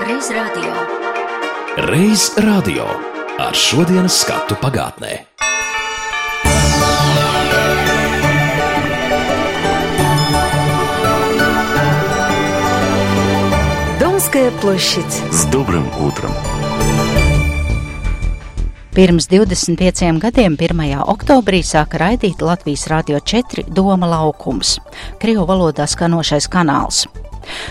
Reiz radio Reiz radio ar šodienas skatu pagātnē. Домская площадь. С добрым утром! Pirms 25 gadiem, 1. oktobrī, sāka raidīt Latvijas Rādio 4 Doma laukums, Krievu valodā skanošais kanāls.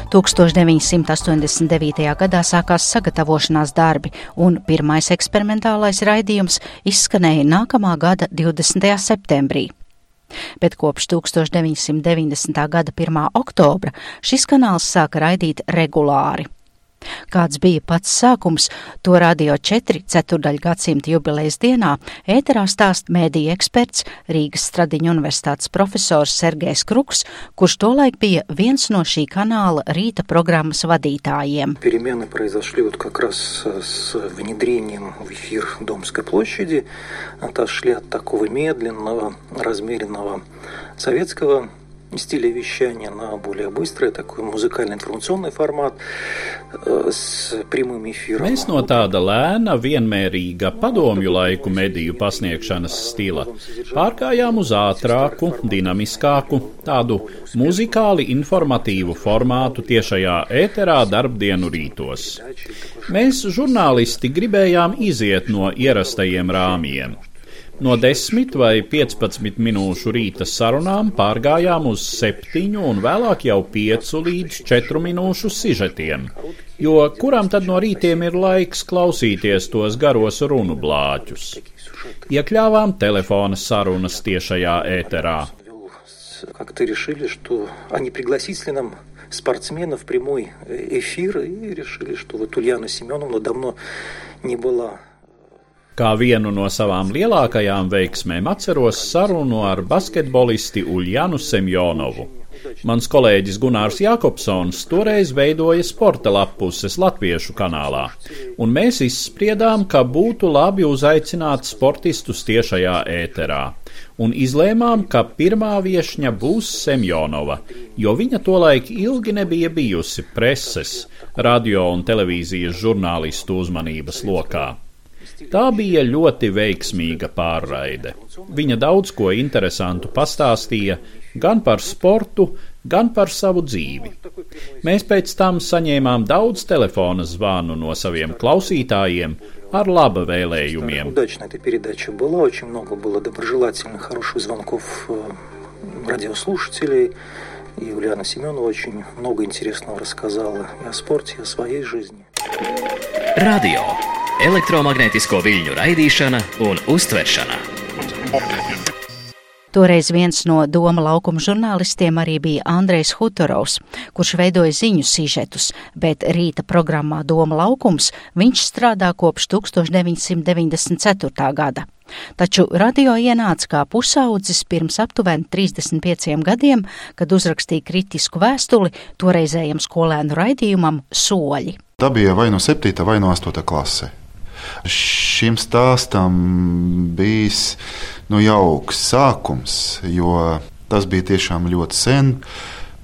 1989. gadā sākās sagatavošanās darbi, un pirmais eksperimentālais raidījums izskanēja nākamā gada 20. septembrī. Bet kopš 1990. gada 1. oktobra šis kanāls sāka raidīt regulāri. Kāds bija pats sākums, to radio 4 ceturdaļu gadsimta jubilejas dienā ēterā stāst mēdīja eksperts Rīgas Stradiņu universitātes profesors Sergejs Kruks, kurš tolaik bija viens no šī kanāla rīta programmas vadītājiem. Перемены произошли вот как раз с внедрением в эфир Домской площади. Отошли от такого медленного, размеренного советского стиля вещания на более быстрый такой музыкально-информационный формат э, с прямым эфиром. Mēs no tāda lēna, vienmērīga padomju laiku mediju pasniegšanas stila pārgājām uz ātrāku, dinamiskāku, tādu muzikāli informatīvu formātu tiešajā ēterā darbdienu rītos. Mēs, žurnālisti, gribējām iziet no ierastajiem rāmjiem. No 10 vai 15 minūšu rīta sarunām pārgājām uz 7 un vēlāk jau 5 līdz 4 minūšu sižetiem. Jo kuram tad no rītiem ir laiks klausīties tos garos runu blāķus? Iekļāvām telefona sarunas tiešajā ēterā. Как-то решили, что они пригласить ли нам спортсменов в прямой эфир и решили, что вот Ульяна Семеновна давно не была Kā vienu no savām lielākajām veiksmēm atceros sarunu ar basketbolisti Uljanu Semjonovu. Mans kolēģis Gunārs Jakobsons toreiz veidoja sporta lapuses latviešu kanālā, un mēs izspriedām, ka būtu labi uzaicināt sportistus tiešajā ēterā, un izlēmām, ka pirmā viešņa būs Semjonova, jo viņa tolaik ilgi nebija bijusi preses, radio un televīzijas žurnālistu uzmanības lokā. Tā bija ļoti veiksmīga pārraide. Viņa daudz ko interesantu pastāstīja gan par sportu, gan par savu dzīvi. Mēs pēc tam saņēmām daudz telefona zvanu no saviem klausītājiem ar laba vēlējumiem. Удачная эта передача была, очень много было доброжелательных, хороших звонков э, радиослушателей. И Ульяна Семенова очень много интересного рассказала и о спорте, и о своей жизни. Radio elektromagnētisko viļņu raidīšana un uztveršana. Toreiz viens no Doma laukuma žurnālistiem arī bija Andrejs Hutorovs, kurš veidoja ziņu sižetus, bet rīta programmā Doma laukums viņš strādā kopš 1994. gada. Taču radio ienāca kā pusaudzis pirms aptuveni 35 gadiem, kad uzrakstīja kritisku vēstuli toreizējam skolēnu raidījumam Soļi. Tā bija vai no 7. vai no 8. klase. Šim stāstam bijis nu, jauks sākums, jo tas bija tiešām ļoti sen.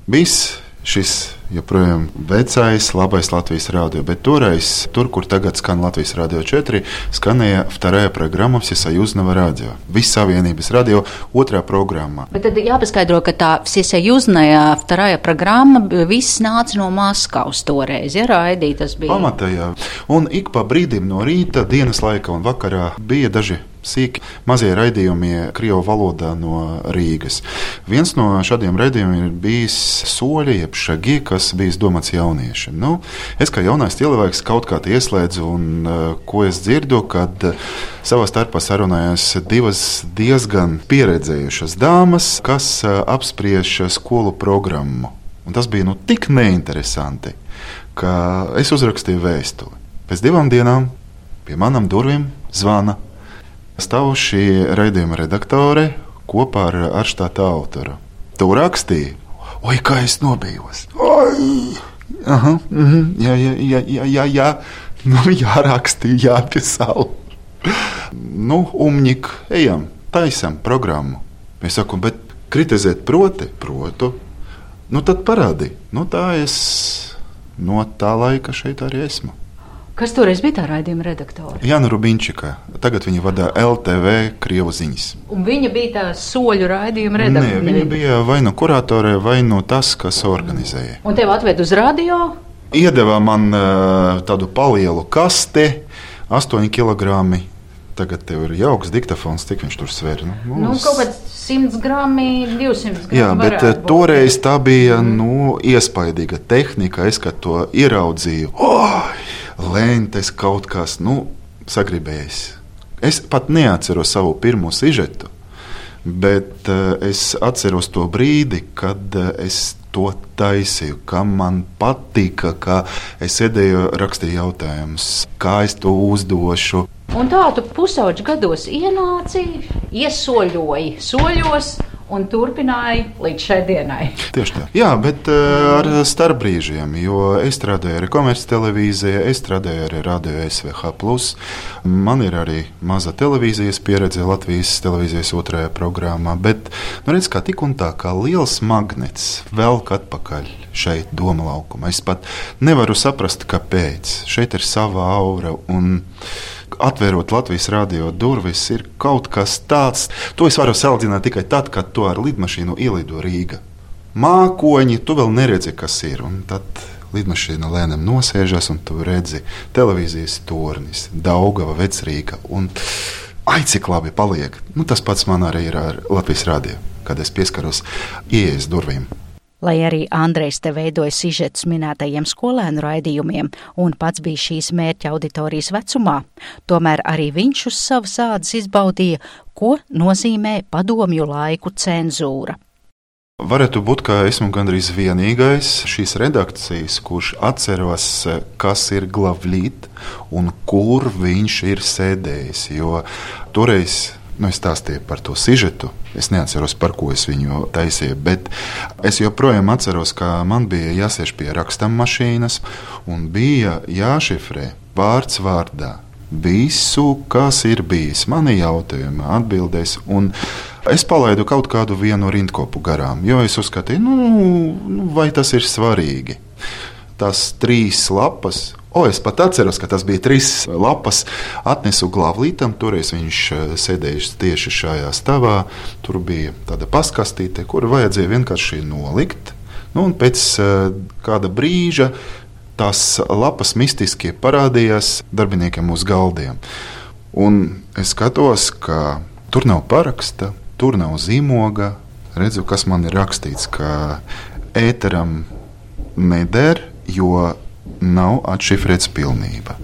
Bijis šis joprojām vecais, labais Latvijas rādio, bet toreiz, tur, kur tagad skan Latvijas Rādio 4, skanēja вторая программа Всесоюзного радио. Visavienības radio otrā programmā. Bet tad jāpaskaidro, ka tā Всесоюзная вторая programma viss nāca no Maskavas toreiz, ja raidīja tas bija. Pamatā, jā. Un ik pa brīdim no rīta, dienas laika un vakarā bija daži sīki mazie raidījumi Krievijas valodā no Rīgas. Viens no šādiem raidījumiem ir bijis soļi, jeb šagi, kas bijis domāts jauniešiem. Nu, es kā jaunais cilvēks kaut kā ieslēdzu, un uh, ko es dzirdu, kad uh, savā starpā sarunājās divas diezgan pieredzējušas dāmas, kas uh, apspriež skolu programmu. Un tas bija nu, tik neinteresanti, ka es uzrakstīju vēstuli. Pēc divām dienām pie manām durvīm zvana Stāv šī raidījuma redaktore kopā ar Arštāta autoru. Tu rakstīji, oi, kā es nobijos! Oi! Aha, mhm, jā, jā, jā, jā, jā, jā. Nu, jāraksta, jāpiesāla. nu, umņik, ejam, taisam programmu. Es saku, bet kritizēt proti, protu. Nu, tad parādi. Nu, tā es no tā laika šeit arī esmu. Kas toreiz bija tā raidījuma redaktore? Jana Rubinčika. Tagad viņa vada LTV Krievu ziņas. Un viņa bija tā soļu raidījuma redaktore. Nē, viņa bija vai nu kuratore, vai nu tas, kas organizēja. Un tev atved uz radio? Iedeva man uh, tādu lielu kasti, 8 kg. Tagad tev ir jauks diktafons, cik viņš tur sver. Nu, nu, kaut kāds 100 gramu, 200 gramu. Jā, bet būt. toreiz tā bija nu, iespaidīga tehnika. Es to ieraudzīju. Oh! Lentes, kaut kas nu, sagribējis. Es pat neatceros savu pirmo sižetu, bet uh, es atceros to brīdi, kad uh, es to taisīju, kam man patika, kā es sēdēju, rakstīju jautājumus, kā es to uzdošu. Un tā tu pusauģi gados ienāci, iesoļoji soļos un turpināja līdz šai dienai. Tieši tā. Jā, bet uh, ar starpbrīžiem, jo es strādāju arī komerctelevīzijā, es strādāju arī radio SVH. Man ir arī maza televīzijas pieredze Latvijas televīzijas otrajā programmā, bet nu, redz, kā tik un tā, kā liels magnets velk atpakaļ šeit, doma laukumā. Es pat nevaru saprast, kāpēc. Šeit ir sava aura. Un, Atvērot Latvijas radio durvis, ir kaut kas tāds, to es varu salīdzināt tikai tad, kad to ar lidmašīnu ielido Rīga. Mākoņi, tu vēl neredzi, kas ir. Tad lidmašīna lēnām nosēžas, un tu redzi televīzijas tornis, Daugava, Vecrīga. Un, ai, cik labi paliek! Nu, tas pats man arī ir ar Latvijas radio, kad es pieskaros ieejas durvīm. Lai arī Andrejs te veidoja sižetus minētajiem skolēnu raidījumiem un pats bija šīs mērķa auditorijas vecumā, tomēr arī viņš uz savas ādas izbaudīja, ko nozīmē padomju laiku cenzūra. Varētu būt, ka esmu gandrīz vienīgais šīs redakcijas, kurš atceros, kas ir glavlīt un kur viņš ir sēdējis. Jo toreiz Nu, es stāstīju par to sižetu. Es neatceros, par ko es viņu taisīju, bet es joprojām atceros, ka man bija jāsēž pie rakstāmmašīnas un bija jāšifrē vārds vārdā. Visu, kas ir bijis, mani jautājumi, atbildēs. Es palaidu kaut kādu vienu rindkopu garām, jo es uzskatīju, nu, nu, vai tas ir svarīgi. Tas trīs lapas O, es pat atceros, ka tas bija trīs lapas. Atnesu glāvlītam, toreiz viņš eh, sēdēja tieši šajā stāvā. Tur bija tāda paskastīte, kuru vajadzēja vienkārši nolikt. Nu, pēc uh, kāda brīža tās lapas mistiski parādījās darbiniekiem uz galdiem. Un es skatos, ka tur nav paraksta, tur nav zīmoga. Redzu, kas man ir rakstīts, ka ēteram neder, jo nav atšifrēts pilnībā.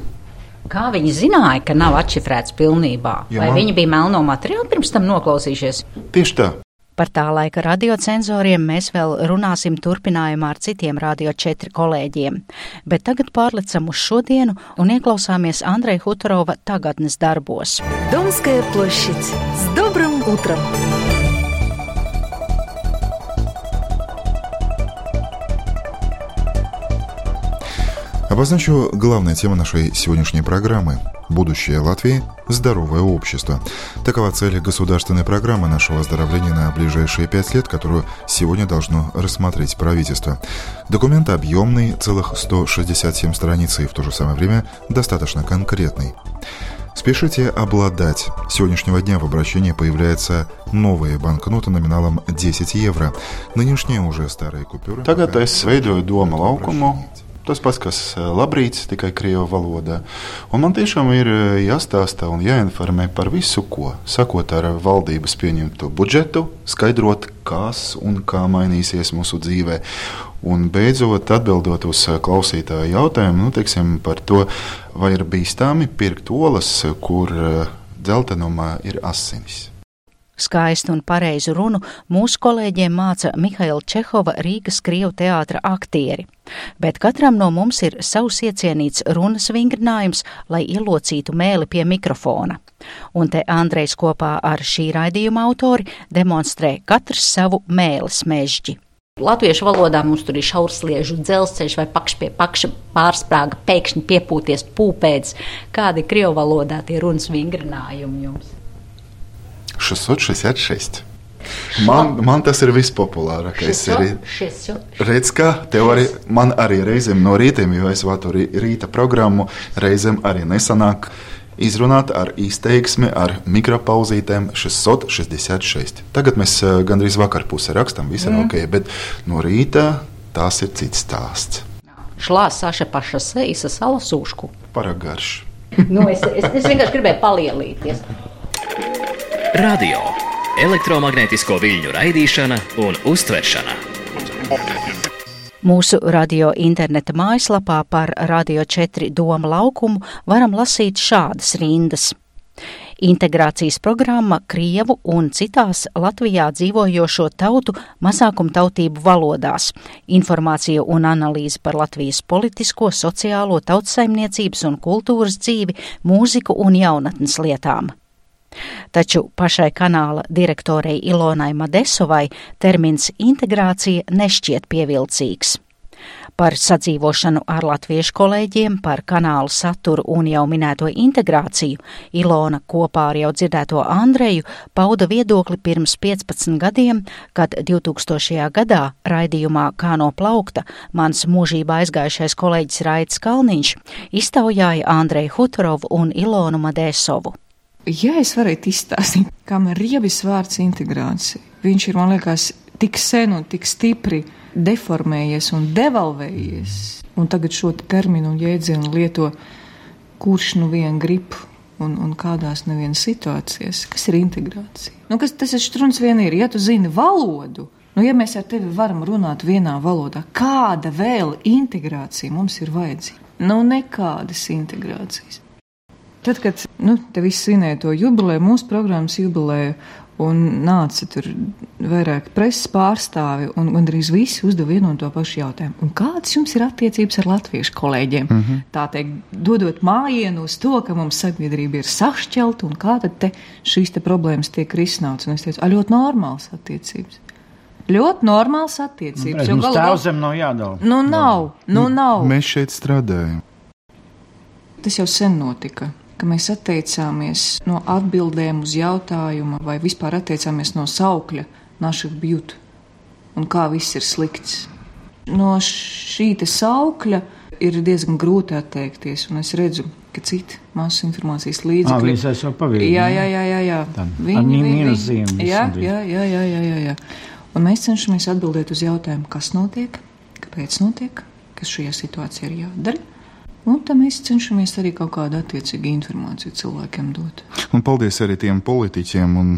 Kā viņi zināja, ka nav atšifrēts pilnībā? Jā. Vai viņi bija melno materiālu pirms tam noklausījušies? Tieši tā. Par tā laika radiocenzoriem mēs vēl runāsim turpinājumā ar citiem Radio 4 kolēģiem, bet tagad pārlecam uz šodienu un ieklausāmies Andrei Hutorova tagadnes darbos. Domskajā plošits s dobram utram! Обозначу главная тема нашей сегодняшней программы – будущее Латвии – здоровое общество. Такова цель государственной программы нашего оздоровления на ближайшие пять лет, которую сегодня должно рассмотреть правительство. Документ объемный, целых 167 страниц и в то же самое время достаточно конкретный. Спешите обладать. С сегодняшнего дня в обращении появляются новые банкноты номиналом 10 евро. Нынешние уже старые купюры. Tagad es veidoju doma laukumu, Tas pats, kas labrīts, tikai krievu valodā. Un man tiešām ir jāstāsta un jāinformē par visu, ko sakot ar valdības pieņemto budžetu, skaidrot, kas un kā mainīsies mūsu dzīvē. Un beidzot, atbildot uz klausītāju jautājumu nu, teiksim, par to, vai ir bīstami pirkt olas, kur dzeltenumā ir asinis. Skaistu un pareizu runu mūsu kolēģiem māca Mihaila Čehova Rīgas Krievu teātra aktieri, bet katram no mums ir savs iecienīts runas vingrinājums, lai ielocītu mēli pie mikrofona. Un te Andrejs kopā ar šī raidījuma autori demonstrē katrs savu mēles mežģi. latviešu valodā mums tur ir šaursliežu dzelzceļš vai pakš pie pakša pārsprāga, pēkšņi piepūties pūpēdz. Kādi ir krievu valodā tie runas vingrinājumi jums? 666. Man, man tas ir vispopulārākais. Redz, kā tev arī, man arī reizēm no rītiem, jo es vācu rīta programmu, reizēm arī nesanāk izrunāt ar izteiksmi, ar mikropauzītēm 666. Tagad mēs eh, gandrīz vakar pusē rakstām, viss ir mm. ok, bet no rīta tas ir cits stāsts. Šlā saša paša seisa salasūšku. Paragarš. nu, es, es, es vienkārši gribēju palielīties. Radio, elektromagnētisko viļņu raidīšana un uztveršana. Mūsu radio interneta mājaslapā par Radio 4 Doma laukumu varam lasīt šādas rindas. Integrācijas programma Krievu un citās Latvijā dzīvojošo tautu mazākumtautību valodās, informācija un analīze par Latvijas politisko, sociālo, tautsaimniecības un kultūras dzīvi, mūziku un jaunatnes lietām. Taču pašai kanāla direktorei Ilonai Madesovai termins integrācija nešķiet pievilcīgs. Par sadzīvošanu ar latviešu kolēģiem, par kanālu saturu un jau minēto integrāciju Ilona kopā ar jau dzirdēto Andreju pauda viedokli pirms 15 gadiem, kad 2000. gadā raidījumā Kā no plaukta mans mūžībā aizgājušais kolēģis Raits Kalniņš iztaujāja Andreju Hutorovu un Ilonu Madesovu. Ja es varētu izstāstīt, kam ir riebis vārds integrācija, viņš ir, man liekas, tik sen un tik stipri deformējies un devalvējies, un tagad šo terminu un jēdzienu lieto, kurš nu vien grib un, un kādās nevienas situācijās. Kas ir integrācija? Nu, kas tas ir strūns vien ir, ja tu zini valodu. Nu, ja mēs ar tevi varam runāt vienā valodā, kāda vēl integrācija mums ir vajadzīga? Nu, nekādas integrācijas. Tad, kad nu, te viss svinēja to jubileju, mūsu programmas jubileju, un nāca tur vairāk preses pārstāvi, un gandrīz visi uzdeva vienu un to pašu jautājumu. Un kādas jums ir attiecības ar latviešu kolēģiem? Mm -hmm. Tā teikt, dodot mājienu uz to, ka mums sabiedrība ir sašķelta, un kā tad te šīs te problēmas tiek risināts. Un es teicu, a, ļoti normāls attiecības. Ļoti normāls attiecības. Nu, mums tēvzem nav jādala. Nu, nav, nu, nav. Mēs šeit strādājam. Tas jau sen notika ka mēs atteicāmies no atbildēm uz jautājumu, vai vispār atteicāmies no saukļa naših bjūt un kā viss ir slikts. No šī saukļa ir diezgan grūti atteikties, un es redzu, ka citi masu informācijas līdzekļi. Ah, jau pavisam. Jā, jā, jā, jā. jā. Viņi ir mīnuszīmes. Jā, jā, jā, jā, jā, jā, jā. Un mēs cenšamies atbildēt uz jautājumu, kas notiek, kāpēc notiek, kas šajā situācijā ir jādara. Un tam mēs cenšamies arī kaut kādu attiecīgu informāciju cilvēkiem dot. Un paldies arī tiem politiķiem un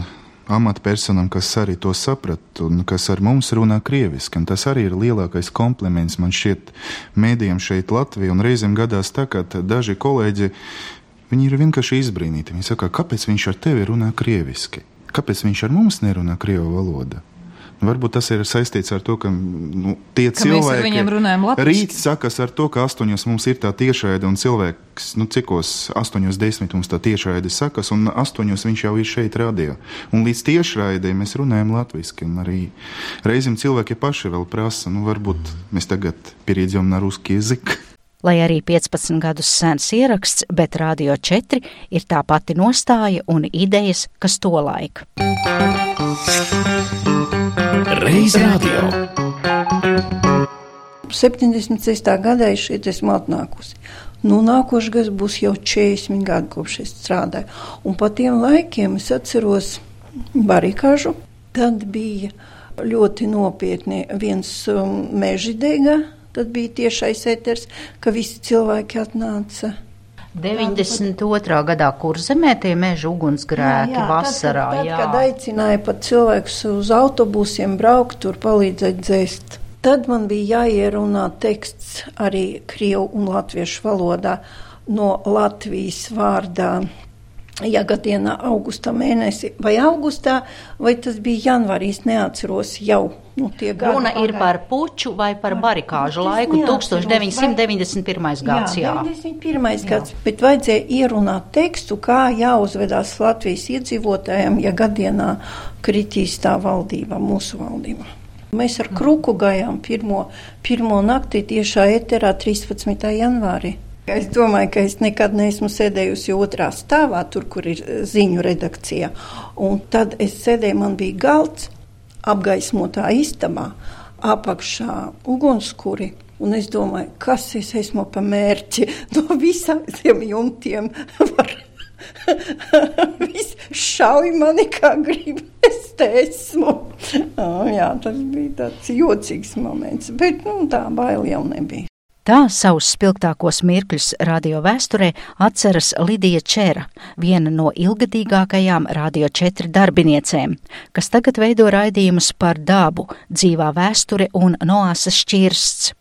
amatpersonam, kas arī to saprat un kas ar mums runā krieviski. Un tas arī ir lielākais kompliments man šķiet mēdījiem šeit Latvijā. Un reizēm gadās tā, ka daži kolēģi, viņi ir vienkārši izbrīnīti. Viņi saka, kāpēc viņš ar tevi runā krieviski? Kāpēc viņš ar mums nerunā krievu valodā? Varbūt tas ir saistīts ar to, ka nu, tie ka cilvēki, kas runājam, rīt sakas ar to, ka astoņos mums ir tā tiešraide, un cilvēks, nu, cikos astoņos desmit mums tā tiešraide sakas, un astoņos viņš jau ir šeit radio. Un līdz tiešraidē mēs runājam latviski, un arī reizēm cilvēki paši vēl prasa, nu, varbūt mēs tagad pieredzam na ruski jezik. Lai arī 15 gadus sens ieraksts, bet Radio 4 ir tā pati nostāja un idejas, kas to laika. Reiz radio. 76. gadā es šeit esmu atnākusi. Nu, nākošais gads būs jau 40 gadi, kopš es strādāju. Un pa tiem laikiem es atceros barikāžu. Tad bija ļoti nopietni viens um, meža dega. Tad bija tiešais eters, ka visi cilvēki atnāca 92. gadā kurzemē tie meža ugunsgrēki jā, jā, vasarā. Tad, tad, tad, kad aicināja pat cilvēkus uz autobusiem braukt, tur palīdzēt dzēst. Tad man bija jāierunā teksts arī krievu un latviešu valodā no Latvijas vārdā ja gadienā augustā mēnesī vai augustā, vai tas bija janvārī, neatceros jau. Nu, Runa ir par puču vai par barikāžu laiku, 1991. gads. Jā, 91. gads, bet vajadzēja ierunāt tekstu, kā jāuzvedās Latvijas iedzīvotājiem, ja gadienā kritīs tā valdība, mūsu valdība. Mēs ar kruku gājām pirmo, pirmo nakti tiešā eterā 13. janvārī. Es domāju, ka es nekad neesmu sēdējusi otrā stāvā, tur, kur ir ziņu redakcija. Un tad es sēdēju, man bija galds apgaismotā istabā, apakšā ugunskuri. Un es domāju, kas es esmu pa mērķi no visiem tiem jumtiem. Viss šauj mani, kā grib. Es te esmu. Oh, jā, tas bija tāds jocīgs moments, bet nu, tā baila jau nebija. Tā savus spilgtākos mirkļus radio vēsturē atceras Lidija Čera, viena no ilgadīgākajām Radio 4 darbiniecēm, kas tagad veido raidījumus par dabu, dzīvā vēsture un noāsas šķirsts.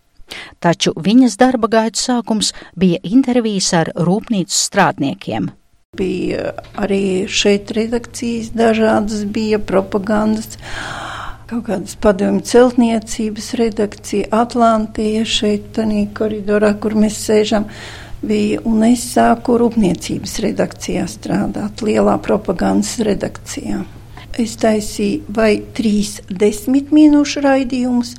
Taču viņas darba gaitu sākums bija intervijas ar rūpnīcu strādniekiem. Bija arī šeit redakcijas dažādas, bija propagandas, kaut kādas padomju celtniecības redakcija, Atlantija šeit, tādā koridorā, kur mēs sēžam. Bija, un es sāku rūpniecības redakcijā strādāt, lielā propagandas redakcijā. Es taisīju vai trīs desmit minūšu raidījumus,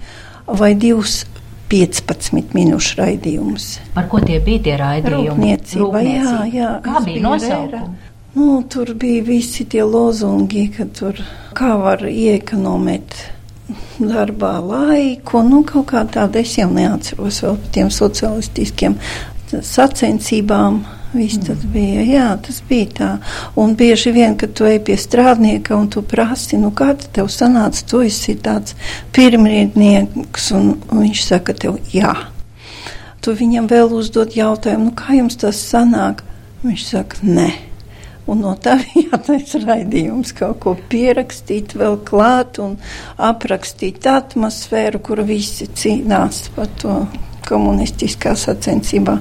vai divus 15 minūšu raidījumus. Par ko tie bija tie raidījumi? Rūpniecība, jā, jā. Kā bija nosaukumi? Nu, tur bija visi tie lozungi, ka tur kā var iekonomēt darbā laiku, nu kaut kā tāda es jau neatceros vēl par tiem socialistiskiem sacensībām Viss tas bija, jā, tas bija tā. Un bieži vien, kad tu ej pie strādnieka un tu prasi, nu kā tev sanāca, tu esi tāds pirmriednieks, un, un viņš saka tev, jā. Tu viņam vēl uzdod jautājumu, nu kā jums tas sanāk? Viņš saka, nē. Un no tā jātaisa raidījums, kaut ko pierakstīt, vēl klāt un aprakstīt atmosfēru, kur visi cīnās par to komunistiskā sacensībā.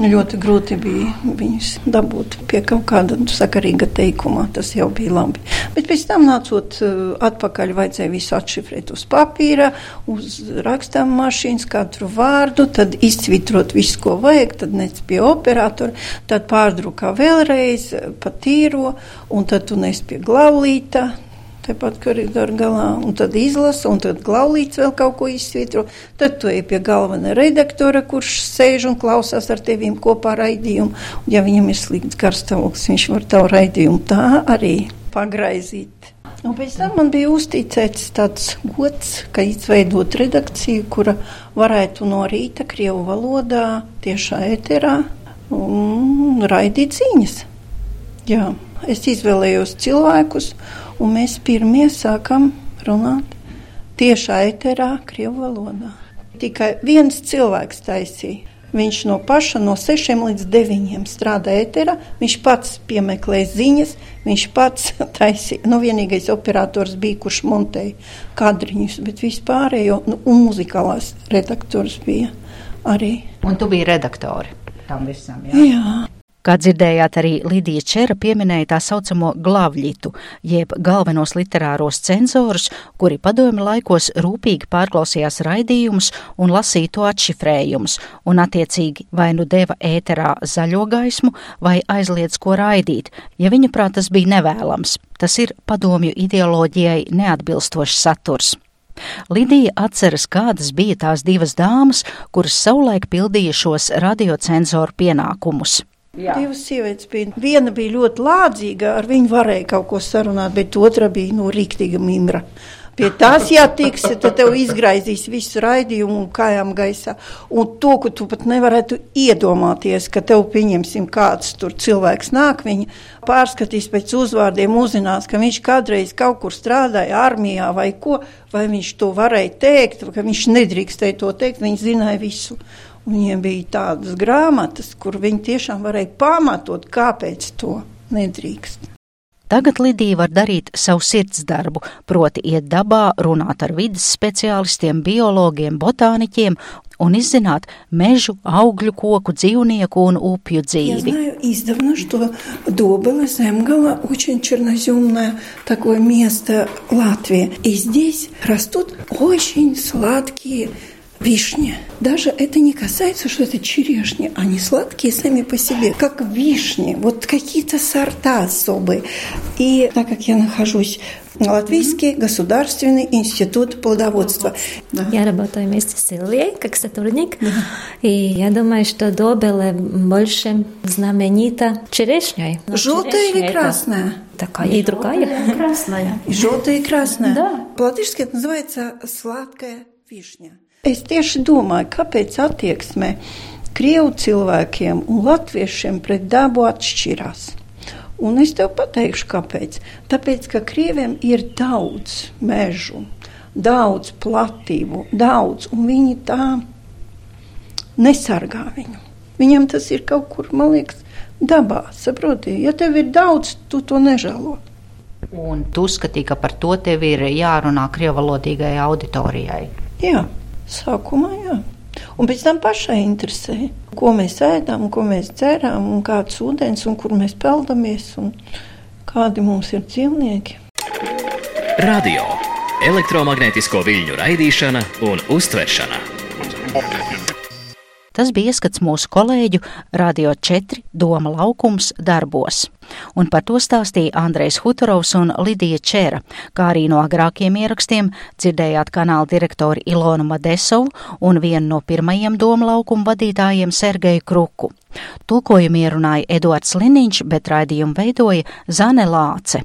Ļoti grūti bija viņus dabūt pie kaut kāda sakarīga teikuma. Tas jau bija labi. Bet pēc tam, nācot uh, atpakaļ, vajadzēja visu atšifrēt uz papīra, uz rakstām mašīnas, katru vārdu, tad izsvitrot visu, ko vajag, tad nec pie operatora, tad pārdrukā vēlreiz pa tīro, un tad tu nes pie glaulīta tepat koridora galā, un tad izlasa, un tad glaulīts vēl kaut ko izsvitro. Tad tu ej pie galvenā redaktora, kurš sēž un klausās ar tevīm kopā raidījumu. Un, ja viņam ir slikts garstāvoklis, viņš var tavu raidījumu tā arī pagraizīt. Un pēc tam man bija uzticēts tāds gods, ka izveidot redakciju, kura varētu no rīta Krievu valodā tiešā ēterā un raidīt ziņas. Jā, es izvēlējos cilvēkus, un mēs pirmie sākam runāt tiešā eterā, Krievu valodā. Tikai viens cilvēks taisīja. Viņš no paša no 6 līdz 9 strādāja ēterā, viņš pats piemeklēja ziņas, viņš pats taisīja. Nu, vienīgais operators bija, kurš montēja kadriņus, bet vispārējo nu, un muzikālās redaktors bija arī. Un tu biji redaktore tam visam, jā? Jā. Kā dzirdējāt, arī Lidija Čera pieminēja tā saucamo glavļitu, jeb galvenos literāros cenzorus, kuri padomi laikos rūpīgi pārklausījās raidījumus un lasīja to atšifrējumus, un attiecīgi vai nu deva ēterā zaļo gaismu, vai aizliedz ko raidīt, ja viņa prāt tas bija nevēlams. Tas ir padomju ideoloģijai neatbilstošs saturs. Lidija atceras, kādas bija tās divas dāmas, kuras savulaik pildīja šos radiocenzoru pienākumus. Jā. Divas sievietes bija. Viena bija ļoti lādzīga, ar viņu varēja kaut ko sarunāt, bet otra bija no nu, rīktīga mimra. Pie tās jātiksi, tad tev izgraizīs visu raidījumu un kājām gaisā. Un to, ka tu pat nevarētu iedomāties, ka tev pieņemsim kāds tur cilvēks nāk, viņa pārskatīs pēc uzvārdiem, uzzinās, ka viņš kādreiz kaut kur strādāja armijā vai ko, vai viņš to varēja teikt, ka viņš nedrīkstēja to teikt, viņš zināja visu. Viņiem bija tādas grāmatas, kur viņi tiešām varēja pamatot, kāpēc to nedrīkst. Tagad Lidija var darīt savu sirds darbu, proti iet dabā, runāt ar vidas speciālistiem, biologiem, botāniķiem un izzināt mežu, augļu, koku, dzīvnieku un upju dzīvi. Я знаю издавна, что Добыла, Земгала очень черноземное такое место Латвии. И здесь растут очень сладкие вишня. Даже это не касается, что это черешни. Они сладкие сами по себе, как вишни. Вот какие-то сорта особые. И так как я нахожусь Латвийский государственный институт плодоводства. Да. Я работаю вместе с Ильей как сотрудник. Да. И я думаю, что Добеле больше знаменита черешней. Желтая или красная? Такая и другая. Красная. И желтая и красная. Да. По-латышски это называется сладкая вишня. Es tieši domāju, kāpēc attieksme Krievu cilvēkiem un latviešiem pret dabu atšķirās. Un es tev pateikšu, kāpēc. Tāpēc, ka krieviem ir daudz mežu, daudz platību, daudz, un viņi tā nesargā viņu. Viņam tas ir kaut kur, man liekas, dabā. Saprotiet, ja tev ir daudz, tu to nežēlo. Un tu uzskatīji, ka par to tev ir jārunā krievalodīgai auditorijai? Jā, sākumā jā. Un pēc tam pašai interesē, ko mēs ēdam, ko mēs dzerām, un kāds ūdens, un kur mēs peldamies, un kādi mums ir dzīvnieki. Radio, elektromagnētisko viļņu raidīšana un uztveršana. Tas bija ieskats mūsu kolēģu Radio 4 Doma laukums darbos. Un par to stāstīja Andrejs Hutorovs un Lidija Čēra, kā arī no agrākiem ierakstiem dzirdējāt kanāla direktori Ilonu Madesovu un vienu no pirmajiem Doma laukuma vadītājiem Sergeju Kruku. Tulkojumu ierunāja Eduards Liniņš, bet raidījumu veidoja Zane Lāce.